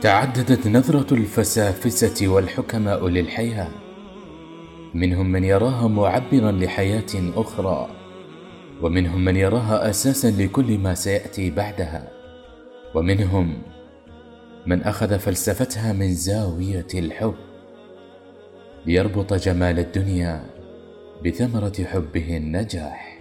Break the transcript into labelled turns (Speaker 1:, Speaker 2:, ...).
Speaker 1: تعددت نظرة الفسافسة والحكماء للحياة. منهم من يراها معبرا لحياة أخرى ومنهم من يراها أساسا لكل ما سيأتي بعدها. ومنهم من أخذ فلسفتها من زاوية الحب ليربط جمال الدنيا بثمرة حبه النجاح.